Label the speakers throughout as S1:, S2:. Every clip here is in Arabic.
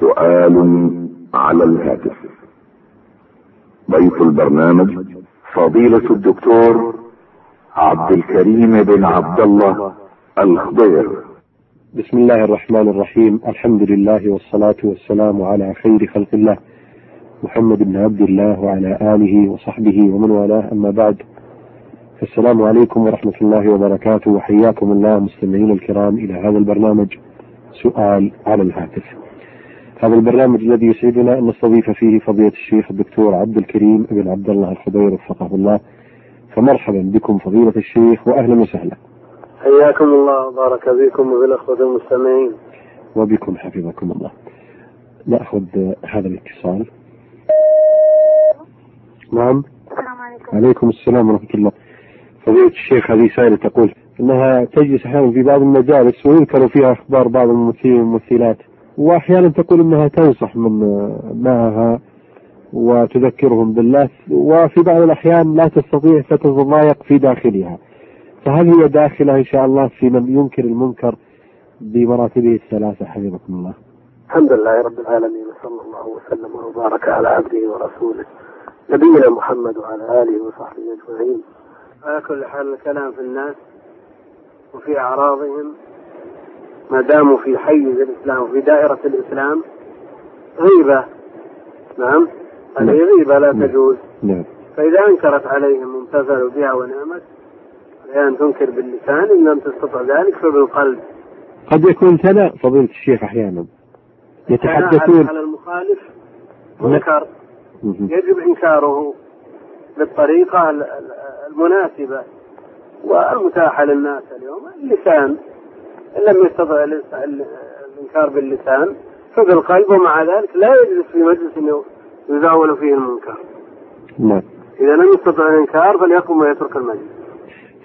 S1: سؤال على الهاتف. ضيف البرنامج فضيلة الدكتور عبد الكريم بن عبد الله الخضير.
S2: بسم الله الرحمن الرحيم. الحمد لله والصلاة والسلام على خير خلق الله. محمد بن عبد الله وعلى آله وصحبه ومن والاه. أما بعد السلام عليكم ورحمة الله وبركاته. وحياكم الله مستمعين الكرام إلى هذا البرنامج. سؤال على الهاتف. هذا البرنامج الذي يسعدنا أن نستضيف فيه فضيلة الشيخ الدكتور عبد الكريم بن عبد الله الخضير وفقه الله. فمرحبا بكم فضيلة الشيخ وأهلا وسهلا.
S3: حياكم الله وبارك بكم وبالأخوة المستمعين.
S2: وبكم حفظكم الله. نأخذ هذا الاتصال. نعم.
S4: السلام عليكم.
S2: عليكم السلام ورحمة الله. فضيلة الشيخ هذه سائلة تقول أنها تجلس أحيانا في بعض المجالس ويذكر فيها أخبار بعض الممثلين والممثلات. وأحيانا تقول أنها تنصح من معها وتذكرهم بالله وفي بعض الأحيان لا تستطيع فتتضايق في داخلها. فهل هي داخلة إن شاء الله في من ينكر المنكر بمراتبه الثلاثة؟ حفظكم الله.
S3: الحمد لله رب العالمين وصلى الله وسلم وبارك على عبده ورسوله نبينا محمد وعلى آله وصحبه أجمعين. على كل حال الكلام في الناس وفي أعراضهم. ما داموا في حيز الإسلام وفي دائرة الإسلام غيبة. نعم؟ هذه غيبة لا
S2: نعم.
S3: تجوز.
S2: نعم.
S3: فإذا أنكرت عليهم وامتثلوا بها ونعمت عليها أن تنكر باللسان إن لم تستطع ذلك فبالقلب.
S2: قد يكون ثناء فضيلة الشيخ أحيانا يتحدثون.
S3: على المخالف منكر
S2: مهم.
S3: يجب إنكاره بالطريقة ال- ال- المناسبة والمتاحة للناس اليوم. اللسان. إن لم يستطع الإنكار باللسان فبالقلب ومع ذلك لا يجلس في مجلس يزاول فيه المنكر.
S2: نعم.
S3: إذا لم يستطع الإنكار فليقم ويترك المجلس.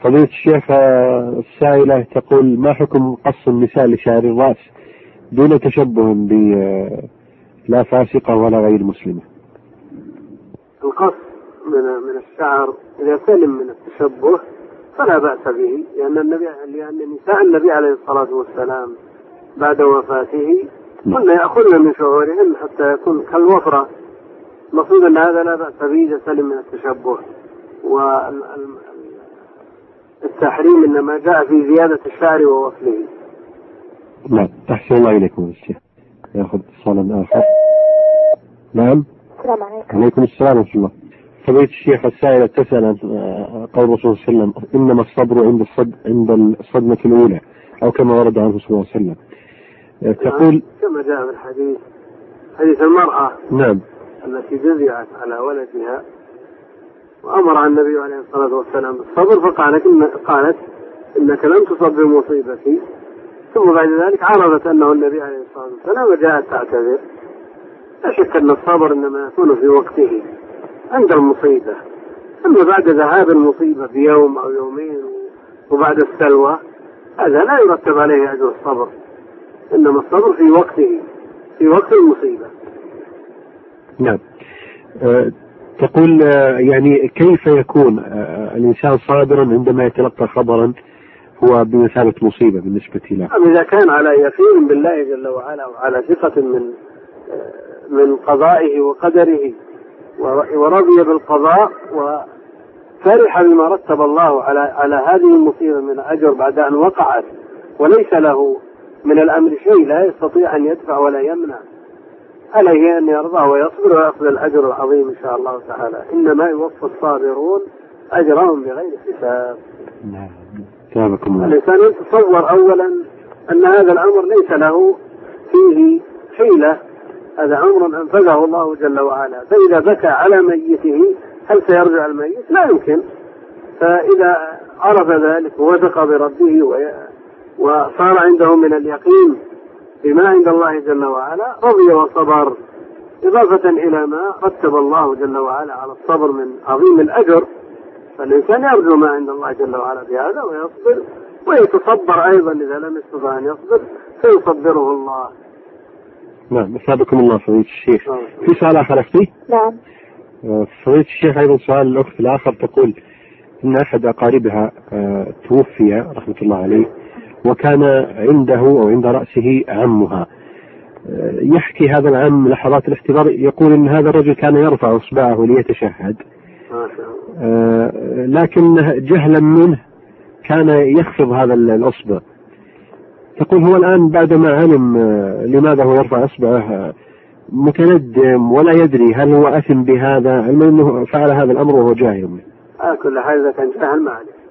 S2: فضيلة الشيخ السائلة تقول ما حكم قص النساء لشعر الرأس دون تشبه ب لا فاسقة ولا غير مسلمة؟
S3: القص من من الشعر إذا سلم من التشبه فلا بأس به لأن النبي لأن نساء النبي عليه الصلاة والسلام بعد وفاته كن يأخذن من شعورهن حتى يكون كالوفرة. المقصود أن هذا لا بأس به إذا سلم من التشبه والتحريم إنما جاء في زيادة الشعر ووصله.
S2: نعم. أحسن الله إليكم يا شيخ. يأخذ اتصالا آخر. نعم.
S4: السلام عليكم.
S2: عليكم السلام ورحمة الله. فضيلة الشيخ السائلة تسأل آه، قول الرسول صلى الله عليه وسلم إنما الصبر عند الصد عند الصدمة الأولى أو كما ورد عنه صلى الله عليه وسلم. آه، تقول
S3: كما جاء في الحديث حديث المرأة
S2: نعم.
S3: التي جزعت على ولدها وأمر النبي عليه الصلاة والسلام بالصبر فقالت إن قالت إنك لم تصب بمصيبتي. ثم بعد ذلك عرضت أنه النبي عليه الصلاة والسلام وجاءت تعتذر. لا شك أن الصبر إنما يكون في وقته. عند المصيبة. أما بعد ذهاب المصيبة بيوم أو يومين وبعد السلوى هذا لا يرتب عليه أجر الصبر إنما الصبر في وقته في وقت المصيبة.
S2: نعم. آه، تقول آه، يعني كيف يكون آه، الإنسان صابرا عندما يتلقى خبرا هو بمثابة مصيبة بالنسبة له؟
S3: إذا كان على يقين بالله جل وعلا وعلى ثقة من من قضائه وقدره ورضي بالقضاء وفرح بما رتب الله على على هذه المصيبة من أجر بعد أن وقعت. وليس له من الأمر شيء لا يستطيع أن يدفع ولا يمنع. عليه أن يرضى ويصبر ويأخذ الأجر العظيم إن شاء الله تعالى. إنما يوفى الصابرون أجرهم بغير حساب.
S2: نعم.
S3: الإنسان يتصور أولا أن هذا الأمر ليس له فيه حيلة هذا أمر أنفذه الله جل وعلا. فإذا بكى على ميته هل سيرجع الميت؟ لا يمكن. فإذا عرف ذلك ووثق بربه وصار عنده من اليقين بما عند الله جل وعلا رضي وصبر. إضافة إلى ما رتب الله جل وعلا على الصبر من عظيم الأجر. فالإنسان يرجو ما عند الله جل وعلا بهذا ويصبر ويتصبر أيضا إذا لم يستطع أن يصبر فيصبره الله.
S2: نعم أثابكم الله فضيلة الشيخ.
S3: نعم.
S2: في سؤال آخر أختي؟
S4: نعم.
S2: آه، فضيلة الشيخ أيضا سؤال الأخت الآخر تقول أن أحد أقاربها آه، توفي رحمة الله عليه وكان عنده أو عند رأسه عمها. آه، يحكي هذا العام لحظات الاختبار يقول إن هذا الرجل كان يرفع إصبعه ليتشهد. لكن جهلا منه كان يخفض هذا الإصبع. يقول هو الآن بعدما علم آه، لماذا هو يرفع أصبعه آه، متندم ولا يدري هل هو أثم بهذا علما أنه فعل هذا الأمر وهو جاهل. منه.
S3: على كل حال إذا كان جاهل ما عليه.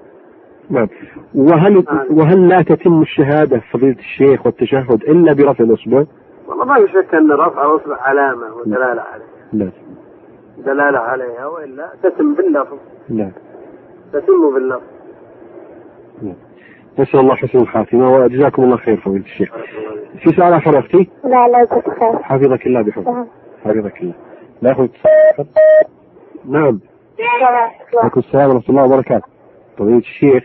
S2: نعم. وهل وهل لا تتم الشهادة فضيلة الشيخ والتشهد إلا برفع الأصبع؟
S3: والله ما في شك أن رفع الأصبع علامة ودلالة عليه.
S2: لا.
S3: دلالة عليها وإلا تتم باللفظ.
S2: لا.
S3: تتم باللفظ.
S2: نسأل الله حسن الخاتمة وجزاكم الله خير فضيله الشيخ. في سؤال آخر أختي؟
S4: لا لا جزاك خير
S2: حفظك الله بحفظه
S4: نعم.
S2: حفظك الله. ناخذ نعم
S4: السلام
S2: عليكم السلام ورحمة الله وبركاته. فضيلة الشيخ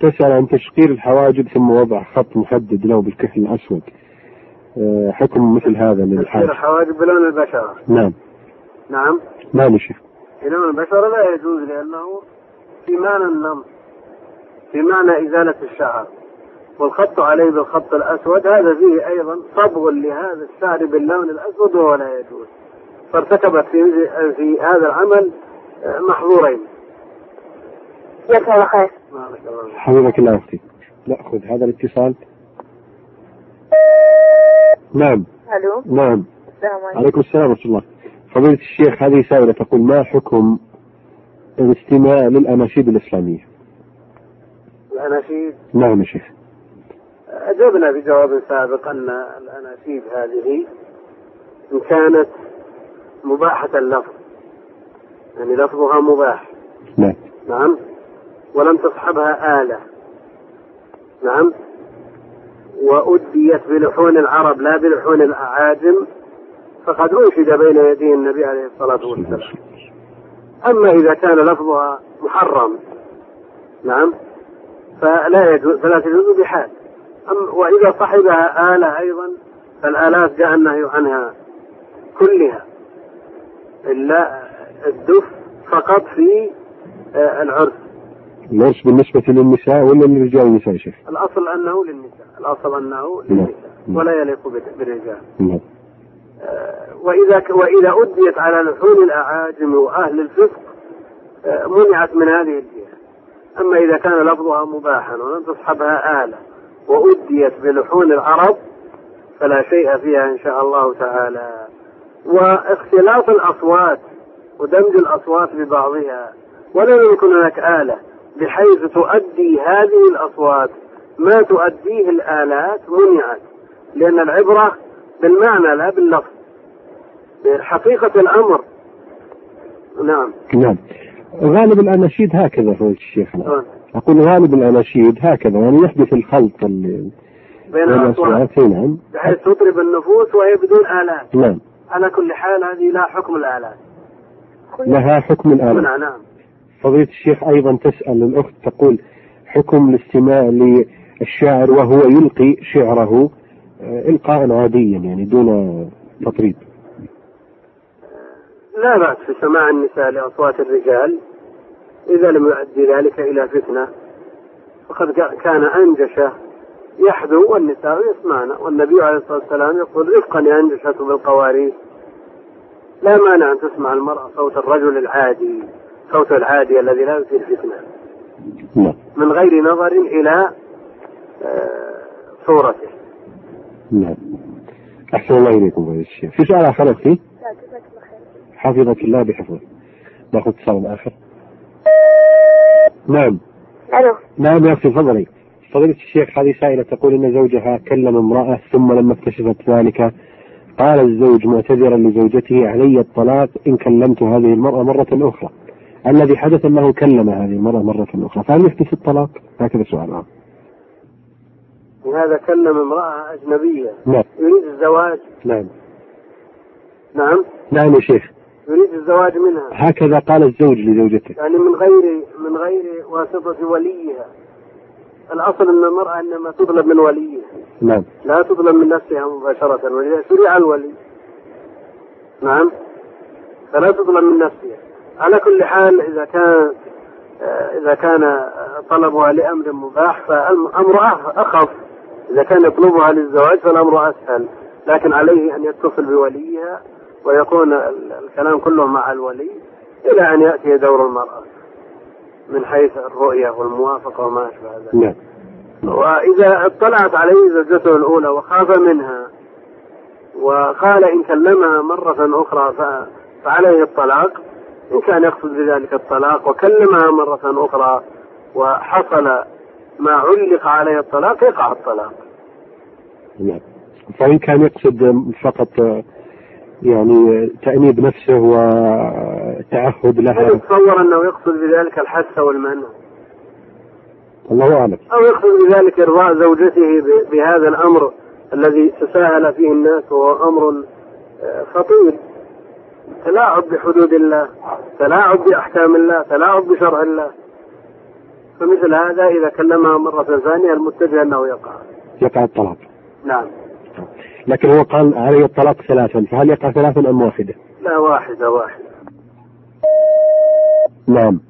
S2: تسأل عن تشقير الحواجب ثم وضع خط محدد له بالكحل الأسود. آه، حكم مثل هذا
S3: تسير
S2: للحاج.
S3: الحواجب بلون البشرة
S2: نعم
S3: نعم
S2: نعم يا شيخ.
S3: لون البشرة لا يجوز لأنه في معنى النمط في معنى إزالة الشعر والخط عليه بالخط الأسود هذا فيه أيضا صبغ لهذا الشعر باللون الأسود وهو لا يجوز فارتكبت في في هذا العمل آه، محظورين
S4: جزاك الله خير
S3: بارك الله فيك.
S2: حفظك الله أختي. نأخذ هذا الاتصال. نعم
S4: ألو
S2: نعم
S4: السلام عليكم
S2: عليكم السلام ورحمة الله. فضيلة الشيخ هذه سائلة تقول ما حكم الاستماع للأناشيد الإسلامية؟
S3: الأناشيد؟
S2: نعم يا شيخ.
S3: أجبنا في جواب سابق أن الأناشيد هذه إن كانت مباحة اللفظ. يعني لفظها مباح.
S2: نعم
S3: نعم. ولم تصحبها آلة. نعم. وأديت بلحون العرب لا بلحون الأعاجم فقد أنشد بين يدي النبي عليه الصلاة والسلام. أما إذا كان لفظها محرم. نعم. فلا يجوز فلا تجوز بحال. أم وإذا صحبها آلة أيضا فالآلات جاء النهي عنها كلها. إلا الدف فقط في آه، العرس.
S2: العرس بالنسبة للنساء ولا للرجال والنساء يا شيخ؟
S3: الأصل أنه للنساء. الأصل أنه
S2: نعم.
S3: للنساء. ولا يليق بال- بالرجال.
S2: نعم.
S3: آه، وإذا ك- وإذا أديت على لحون الأعاجم وأهل الفسق آه، منعت من هذه الجهة. أما إذا كان لفظها مباحا ولم تصحبها آلة وأديت بلحون العرب فلا شيء فيها إن شاء الله تعالى. واختلاط الأصوات ودمج الأصوات ببعضها ولم يكن هناك آلة بحيث تؤدي هذه الأصوات ما تؤديه الآلات منعت لأن العبرة بالمعنى لا باللفظ. حقيقة الأمر. نعم.
S2: نعم. غالب الأناشيد هكذا فضيلة الشيخ أنا.
S3: آه.
S2: أقول غالب الأناشيد هكذا يعني يحدث الخلط ال-
S3: بين
S2: إي نعم.
S3: بحيث تطرب النفوس وهي بدون آلات.
S2: نعم.
S3: على كل حال هذه لا حكم الآلات.
S2: لها حكم الآلة
S3: نعم. نعم.
S2: فضيلة الشيخ أيضا تسأل الأخت تقول حكم الاستماع للشاعر وهو يلقي شعره آه، إلقاء عاديا يعني دون تطريب.
S3: لا بأس في سماع النساء لأصوات الرجال إذا لم يؤدي ذلك إلى فتنة فقد كا- كان أنجشة يحدو والنساء يسمعن والنبي عليه الصلاة والسلام يقول رفقا يا أنجشة بالقوارير لا مانع أن تسمع المرأة صوت الرجل العادي صوت العادي الذي لا يثير فتنة.
S2: نعم.
S3: من غير نظر إلى آه، صورته.
S2: نعم. أحسن الله إليكم فضيلة الشيخ. في سؤال آخر أختي
S4: لا جزاك الله خير
S2: حفظك الله بحفظه. ناخذ اتصال آخر؟ نعم.
S4: ألو.
S2: نعم يا أختي تفضلي. فضيلة الشيخ هذه سائلة تقول أن زوجها كلم امرأة ثم لما اكتشفت ذلك. قال الزوج معتذرا لزوجته علي الطلاق إن كلمت هذه المرأة مرة أخرى. الذي حدث أنه كلم هذه المرأة مرة أخرى. فهل يحدث الطلاق؟ هكذا سؤال آخر.
S3: هذا كلم امرأة أجنبية.
S2: نعم.
S3: يريد الزواج.
S2: نعم.
S3: نعم.
S2: نعم يا شيخ.
S3: يريد الزواج منها.
S2: هكذا قال الزوج لزوجته.
S3: يعني من غير من غير واسطة وليها. الأصل أن المرأة إنما تطلب من وليها.
S2: نعم.
S3: لا تطلب من نفسها مباشرة ولذا شرع الولي. نعم. فلا تطلب من نفسها. على كل حال إذا كان إذا كان طلبها لأمر مباح فالأمر أخ- أخف. إذا كان يطلبها للزواج فالأمر أسهل. لكن عليه أن يتصل بوليها. ويكون ال- الكلام كله مع الولي إلى أن يأتي دور المرأة من حيث الرؤية والموافقة وما أشبه ذلك.
S2: نعم.
S3: وإذا اطلعت عليه زوجته الأولى وخاف منها وقال إن كلمها مرة أخرى فعليه الطلاق إن كان يقصد بذلك الطلاق وكلمها مرة أخرى وحصل ما علق عليه الطلاق يقع الطلاق.
S2: نعم. فإن كان يقصد فقط يعني تأنيب نفسه وتعهد
S3: هل
S2: لها
S3: يتصور أنه يقصد بذلك الحث والمنع؟
S2: الله أعلم.
S3: أو يقصد بذلك إرضاء زوجته بهذا الأمر الذي تساهل فيه الناس وهو أمر آه، خطير. تلاعب بحدود الله تلاعب بأحكام الله تلاعب بشرع الله. فمثل هذا إذا كلمها مرة ثانية المتجه أنه يقع.
S2: يقع الطلاق.
S3: نعم.
S2: لكن هو قال عليه الطلاق ثلاثا فهل يقع ثلاثا أم واحدة؟
S3: لا واحدة واحدة.
S2: نعم.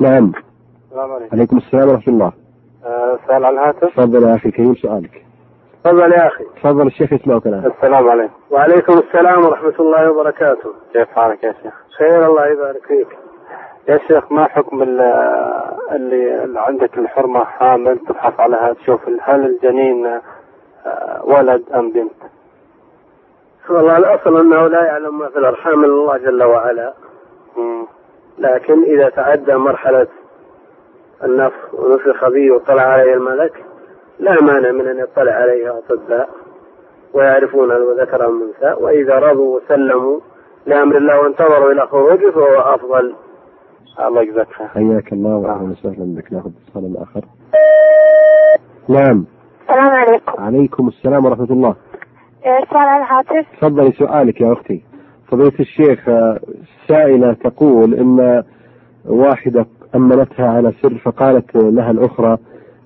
S2: نعم.
S3: السلام عليكم.
S2: عليكم السلام ورحمة الله.
S3: سؤال على الهاتف
S2: تفضل يا أخي الكريم سؤالك.
S3: تفضل يا أخي.
S2: تفضل الشيخ يسمعك الآن.
S3: السلام عليكم. وعليكم السلام ورحمة الله وبركاته.
S5: كيف حالك يا شيخ؟
S3: خير الله يبارك فيك.
S5: يا شيخ ما حكم ال- اللي, اللي عندك الحرمة حامل تبحث عليها؟ تشوف هل الجنين آه، ولد أم بنت؟
S3: والله الأصل أنه لا يعلم ما في الأرحام إلا الله جل وعلا. لكن إذا تعدى مرحلة النفخ ونفخ به وطلع عليه الملك لا مانع من أن يطلع عليه أطباء ويعرفون هل هو ذكر أم أنثى وإذا رضوا وسلموا لأمر الله وانتظروا إلى خروجه فهو أفضل.
S5: الله يجزاك خير.
S2: حياك الله وأهلا وسهلا بك. ناخذ اتصال آخر نعم.
S4: السلام عليكم.
S2: عليكم السلام ورحمة الله.
S4: آه، سؤال على الهاتف
S2: تفضلي سؤالك يا أختي. فضيلة الشيخ آه، سائلة تقول إن واحدة أمنتها على سر فقالت لها الأخرى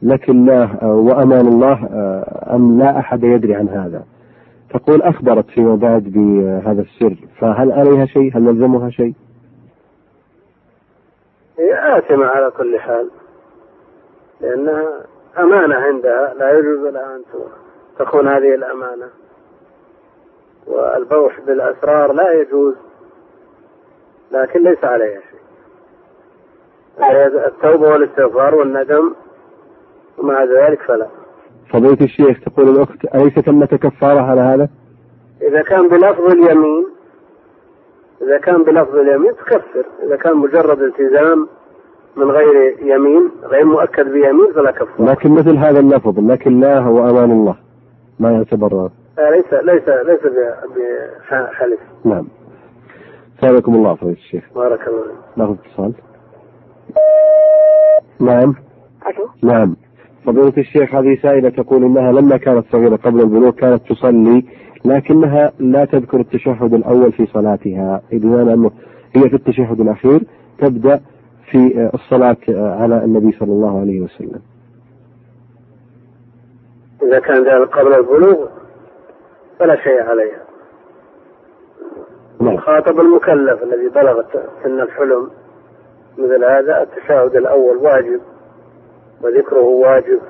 S2: لك الله آه، وأمان الله أم لا أحد يدري عن هذا. تقول أخبرت فيما بعد بهذا السر فهل عليها شيء؟ هل نلزمها شيء؟
S3: هي آثمة على كل حال لأنها أمانة عندها لا يجوز لها أن تخون هذه الأمانة. والبوح بالأسرار لا يجوز لكن ليس عليها شيء. هي التوبة والاستغفار والندم ومع ذلك فلا.
S2: فضيلة الشيخ تقول الأخت أليس ثمة كفارة على هذا؟
S3: إذا كان بلفظ اليمين إذا كان بلفظ اليمين تكفر. إذا كان مجرد التزام من غير يمين غير مؤكد بيمين فلا كفارة
S2: لكن مثل هذا اللفظ لك الله وأمان الله ما يعتبر
S3: لا، ليس ليس ليس بحلف
S2: نعم. سلامكم الله فضيلة الشيخ.
S3: بارك الله فيك.
S2: ناخذ اتصال. نعم.
S4: ألو.
S2: نعم. فضيلة الشيخ هذه سائلة تقول إنها لما كانت صغيرة قبل البلوغ كانت تصلي لكنها لا تذكر التشهد الأول في صلاتها. بمعنى أنه هي في التشهد الأخير تبدأ في الصلاة على النبي صلى الله عليه وسلم.
S3: إذا كان ذلك قبل البلوغ فلا شيء عليها.
S2: نعم.
S3: خاطب المكلف الذي بلغت سن الحلم مثل هذا التشهد الأول واجب وذكره واجب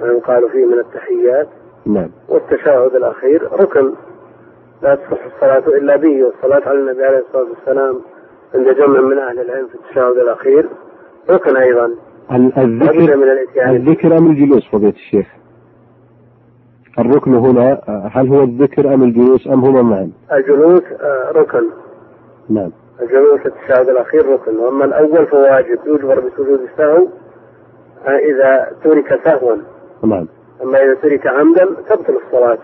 S3: ما يقال فيه من التحيات.
S2: نعم.
S3: والتشهد الأخير ركن. لا تصح الصلاة إلا به والصلاة على النبي عليه الصلاة والسلام عند جمع من أهل العلم في التشهد الأخير. ركن أيضا
S2: الذكر
S3: من.
S2: الذكر أم الجلوس فضيلة الشيخ؟ الركن هنا هل هو الذكر أم الجلوس أم هما معا؟
S3: الجلوس آه، ركن.
S2: نعم.
S3: الجلوس التشهد الأخير ركن. وأما الأول فواجب يجبر بسجود السهو آه، إذا ترك سهوا.
S2: نعم.
S3: أما إذا ترك عمدا تبطل الصلاة.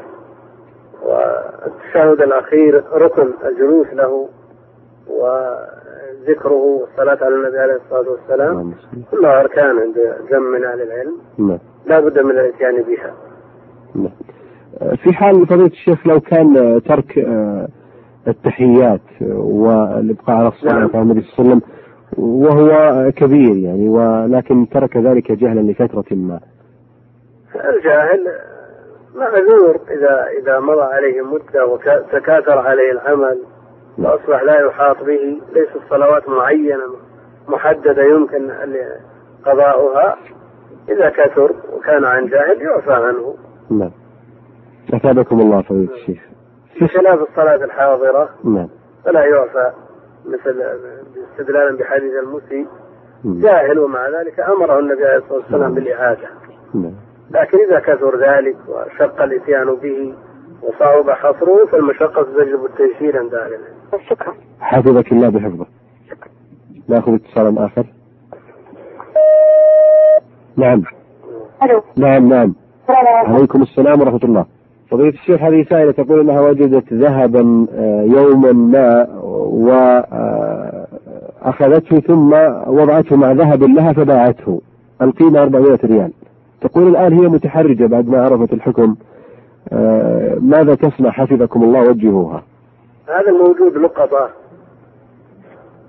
S3: والتشهد الأخير ركن الجلوس له وذكره والصلاة على النبي عليه الصلاة والسلام
S2: صل.
S3: كلها أركان عند جمع من أهل العلم
S2: نعم
S3: لا بد من الإتيان بها
S2: نعم. في حال فضيلة الشيخ لو كان ترك آه، التحيات والإبقاء على الصلاة
S3: نعم.
S2: على النبي صلى الله عليه وسلم وهو كبير يعني ولكن ترك ذلك جهلا لفترة ما
S3: الجاهل معذور إذا إذا مضى عليه مدة وتكاثر عليه العمل وأصبح لا يحاط به ليست صلوات معينة محددة يمكن قضاؤها إذا كثر وكان عن جاهل يعفى عنه.
S2: نعم. أثابكم الله فضيلة الشيخ
S3: بخلاف الصلاة الحاضرة
S2: نعم.
S3: فلا يعفى مثل استدلالا بحديث المسيء
S2: مم.
S3: جاهل ومع ذلك أمره النبي عليه الصلاة والسلام بالإعادة.
S2: نعم.
S3: لكن إذا كثر ذلك وشق الإتيان به وصعب حصره فالمشقة تجلب التيسير عند أهل العلم.
S4: شكرا.
S2: حفظك الله بحفظه. نأخذ اتصالا آخر. نعم.
S4: ألو.
S2: نعم نعم.
S4: السلام عليكم.
S2: السلام ورحمة الله. فضيلة الشيخ هذه سائلة تقول أنها وجدت ذهبا آه، يوما ما وأخذته ثم وضعته مع ذهب لها فباعته. القيمة 400 ريال. تقول الآن هي متحرجة بعد ما عرفت الحكم. آه، ماذا تصنع؟ حفظكم الله وجهوها.
S3: هذا الموجود لقطه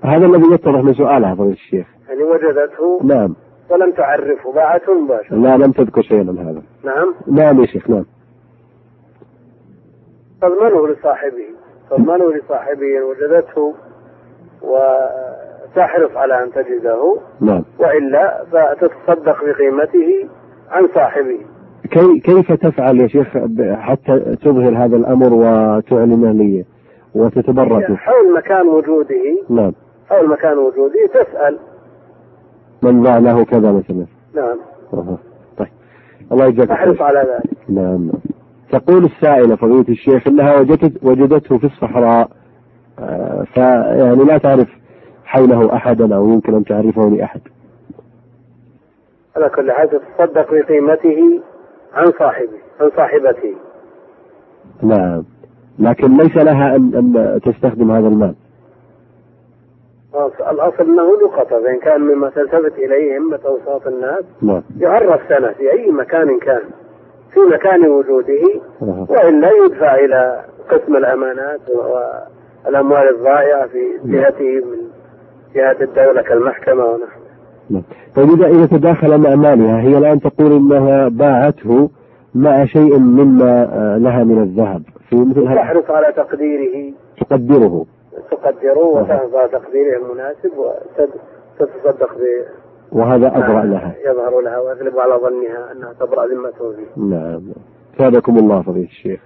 S2: هذا الذي يتضح من سؤالها فضيلة الشيخ.
S3: يعني وجدته؟
S2: نعم.
S3: ولم تعرفه باعته مباشره
S2: لا لم تذكر شيئا من هذا.
S3: نعم.
S2: نعم يا شيخ نعم.
S3: تضمنه لصاحبه. تضمنه لصاحبه ان وجدته وتحرص على أن تجده.
S2: نعم.
S3: وإلا فتتصدق بقيمته عن صاحبه.
S2: كي كيف تفعل يا شيخ حتى تظهر هذا الأمر وتعلنه لي؟ وتتبرك؟
S3: حول مكان وجوده
S2: نعم.
S3: حول مكان وجوده تسأل.
S2: من باع له كذا مثلا
S3: نعم.
S2: أها. طيب. الله يجزاك خير.
S3: على ذلك.
S2: نعم. تقول السائلة فضيلة الشيخ إنها وجدت وجدته في الصحراء. آه، فيعني لا تعرف حوله احدا أو يمكن أن تعرفه لأحد.
S3: على كل حال تتصدق بقيمته عن صاحبه عن صاحبته.
S2: نعم. لكن ليس لها ان أن تستخدم هذا المال.
S3: الأصل أنه لقطة فإن كان مما تلتفت إليه همة أوساط الناس
S2: نعم.
S3: يعرف سنة في أي مكان كان في مكان وجوده
S2: أها.
S3: وإلا يدفع إلى قسم الأمانات والأموال الضائعة في جهته من جهة الدولة كالمحكمة ونحوه.
S2: نعم. طيب إذا إذا تداخل مع مالها هي الآن تقول إنها باعته مع شيء مما آه، لها من الذهب. في مثل هذا.
S3: تحرص على تقديره.
S2: تقدره.
S3: تقدره وتحرص على تقديره المناسب وتتصدق ب
S2: وهذا أبرأ لها.
S3: يظهر لها ويغلب على ظنها أنها تبرأ ذمته به
S2: نعم. فادكم الله فضيلة الشيخ.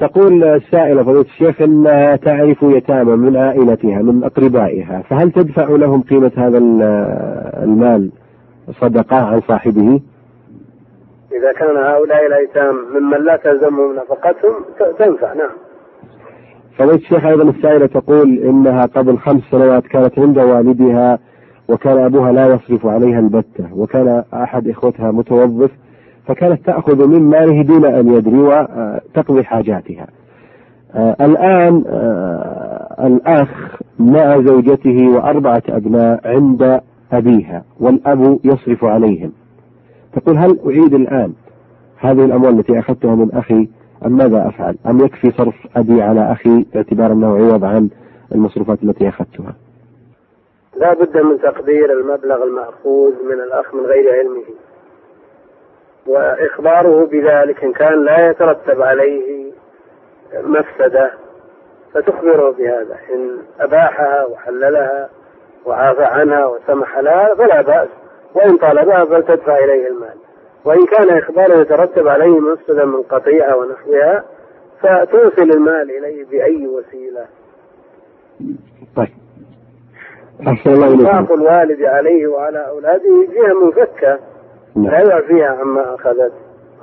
S2: تقول السائلة فضيلة الشيخ أنها تعرف يتامى من عائلتها من أقربائها فهل تدفع لهم قيمة هذا ال- المال صدقة عن صاحبه؟
S3: إذا كان هؤلاء الأيتام ممن لا تلزمهم نفقتهم تنفع نعم.
S2: فضيلة الشيخ أيضا السائلة تقول إنها قبل خمس سنوات كانت عند والدها وكان أبوها لا يصرف عليها البتة وكان أحد إخوتها متوظف فكانت تأخذ من ماله دون أن يدري وتقضي حاجاتها. آه، الآن آه، الأخ مع زوجته وأربعة أبناء عند أبيها والأب يصرف عليهم. تقول هل أعيد الآن هذه الأموال التي أخذتها من أخي أم ماذا أفعل؟ أم يكفي صرف أبي على أخي باعتبار أنه عوض عن المصروفات التي أخذتها؟
S3: لا بد من تقدير المبلغ المأخوذ من الأخ من غير علمه وإخباره بذلك إن كان لا يترتب عليه مفسدة فتخبره بهذا إن أباحها وحللها وعافى عنها وسمح لها فلا بأس وإن طالبها فلتدفع إليه المال. وإن كان إخباره يترتب عليه مفسدة من قطيعة ونحوها فتوصل المال إليه بأي وسيلة.
S2: طيب. أحسن الله إليكم.
S3: الوالد عليه وعلى أولاده جهة منفكة. لا
S2: نعم.
S3: يعفيها عما أخذت.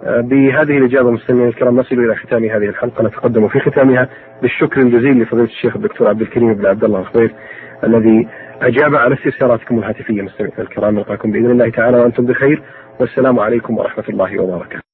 S2: بهذه الإجابة مستمعينا الكرام نصل إلى ختام هذه الحلقة. نتقدم في ختامها بالشكر الجزيل لفضيلة الشيخ الدكتور عبد الكريم بن عبد الله الخضير الذي أجاب على استفساراتكم الهاتفية مستمعينا الكرام نلقاكم بإذن الله تعالى وأنتم بخير والسلام عليكم ورحمة الله وبركاته.